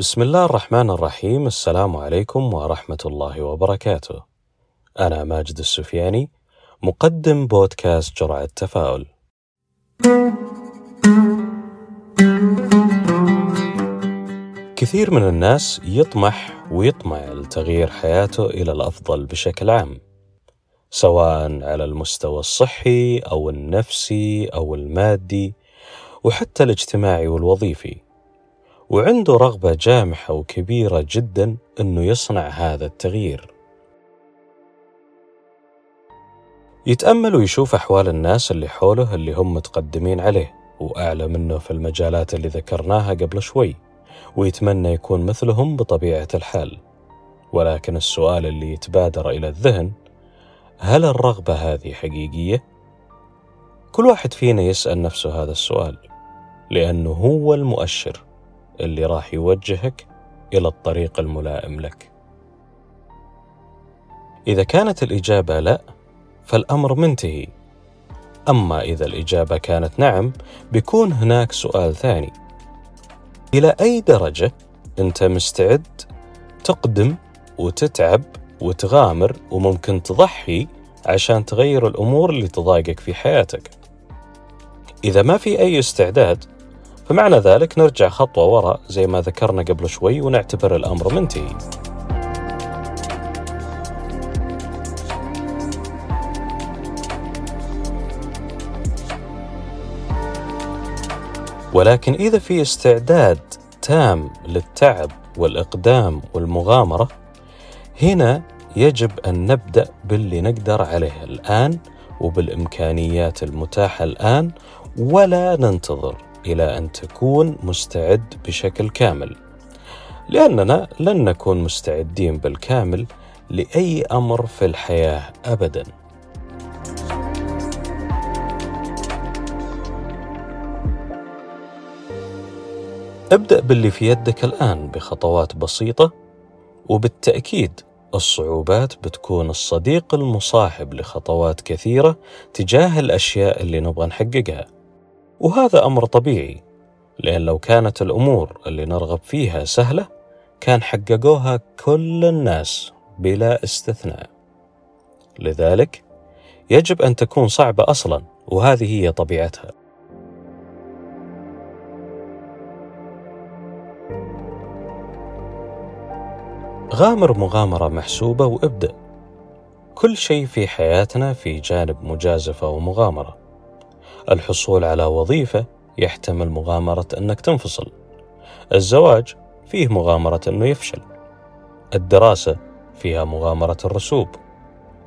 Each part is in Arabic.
بسم الله الرحمن الرحيم السلام عليكم ورحمة الله وبركاته. أنا ماجد السفياني مقدم بودكاست جرعة تفاؤل. كثير من الناس يطمح ويطمع لتغيير حياته إلى الأفضل بشكل عام. سواء على المستوى الصحي أو النفسي أو المادي وحتى الاجتماعي والوظيفي. وعنده رغبة جامحة وكبيرة جدا أنه يصنع هذا التغيير. يتأمل ويشوف أحوال الناس اللي حوله اللي هم متقدمين عليه وأعلى منه في المجالات اللي ذكرناها قبل شوي ويتمنى يكون مثلهم بطبيعة الحال. ولكن السؤال اللي يتبادر إلى الذهن هل الرغبة هذه حقيقية؟ كل واحد فينا يسأل نفسه هذا السؤال لأنه هو المؤشر. اللي راح يوجهك إلى الطريق الملائم لك. إذا كانت الإجابة لا، فالأمر منتهي. أما إذا الإجابة كانت نعم، بيكون هناك سؤال ثاني. إلى أي درجة أنت مستعد تقدم وتتعب وتغامر وممكن تضحي عشان تغير الأمور اللي تضايقك في حياتك؟ إذا ما في أي استعداد فمعنى ذلك نرجع خطوة وراء زي ما ذكرنا قبل شوي ونعتبر الأمر منتهي. ولكن إذا في استعداد تام للتعب والإقدام والمغامرة هنا يجب أن نبدأ باللي نقدر عليه الآن وبالإمكانيات المتاحة الآن ولا ننتظر. إلى أن تكون مستعد بشكل كامل. لأننا لن نكون مستعدين بالكامل لأي أمر في الحياة ابدا. ابدأ باللي في يدك الآن بخطوات بسيطة وبالتأكيد الصعوبات بتكون الصديق المصاحب لخطوات كثيرة تجاه الأشياء اللي نبغى نحققها. وهذا أمر طبيعي لأن لو كانت الأمور اللي نرغب فيها سهلة كان حققوها كل الناس بلا استثناء. لذلك يجب أن تكون صعبة أصلا وهذه هي طبيعتها. غامر مغامرة محسوبة وابدا كل شيء في حياتنا في جانب مجازفة ومغامرة. الحصول على وظيفة يحتمل مغامرة أنك تنفصل. الزواج فيه مغامرة أنه يفشل. الدراسة فيها مغامرة الرسوب.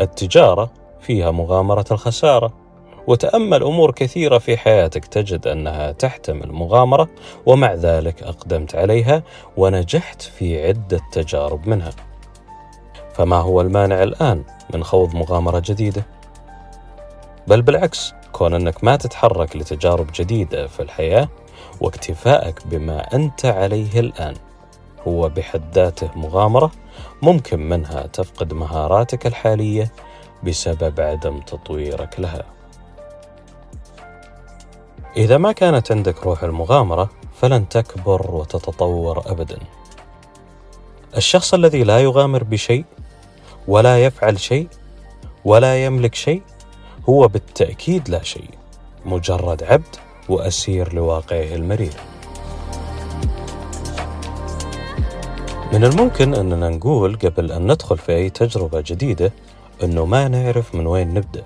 التجارة فيها مغامرة الخسارة. وتأمل أمور كثيرة في حياتك تجد أنها تحتمل مغامرة ومع ذلك أقدمت عليها ونجحت في عدة تجارب منها. فما هو المانع الآن من خوض مغامرة جديدة؟ بل بالعكس كون أنك ما تتحرك لتجارب جديدة في الحياة واكتفائك بما أنت عليه الآن هو بحد ذاته مغامرة ممكن منها تفقد مهاراتك الحالية بسبب عدم تطويرك لها. إذا ما كانت عندك روح المغامرة فلن تكبر وتتطور أبدا. الشخص الذي لا يغامر بشيء ولا يفعل شيء ولا يملك شيء هو بالتأكيد لا شيء مجرد عبد وأسير لواقعه المرير. من الممكن أننا نقول قبل أن ندخل في أي تجربة جديدة أنه ما نعرف من وين نبدأ.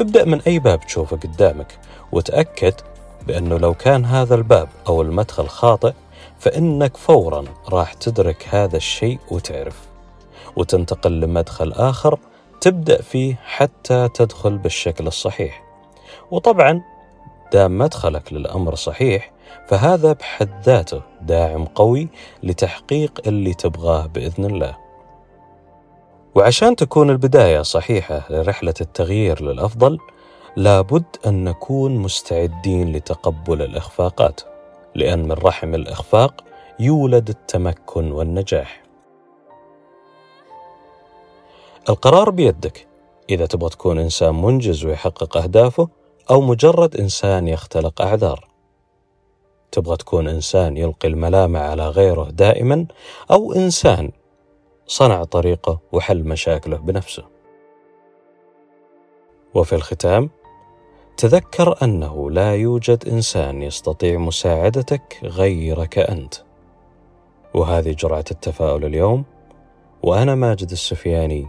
ابدأ من أي باب تشوفه قدامك وتأكد بأنه لو كان هذا الباب أو المدخل خاطئ فإنك فورا راح تدرك هذا الشيء وتعرف. وتنتقل لمدخل آخر تبدأ فيه حتى تدخل بالشكل الصحيح. وطبعا دام مدخلك للأمر صحيح فهذا بحد ذاته داعم قوي لتحقيق اللي تبغاه بإذن الله. وعشان تكون البداية صحيحة لرحلة التغيير للأفضل لابد أن نكون مستعدين لتقبل الإخفاقات لأن من رحم الإخفاق يولد التمكن والنجاح. القرار بيدك. إذا تبغى تكون إنسان منجز ويحقق أهدافه أو مجرد إنسان يختلق أعذار. تبغى تكون إنسان يلقي الملامة على غيره دائما أو إنسان صنع طريقه وحل مشاكله بنفسه. وفي الختام تذكر أنه لا يوجد إنسان يستطيع مساعدتك غيرك أنت. وهذه جرعة التفاؤل اليوم وأنا ماجد السفياني.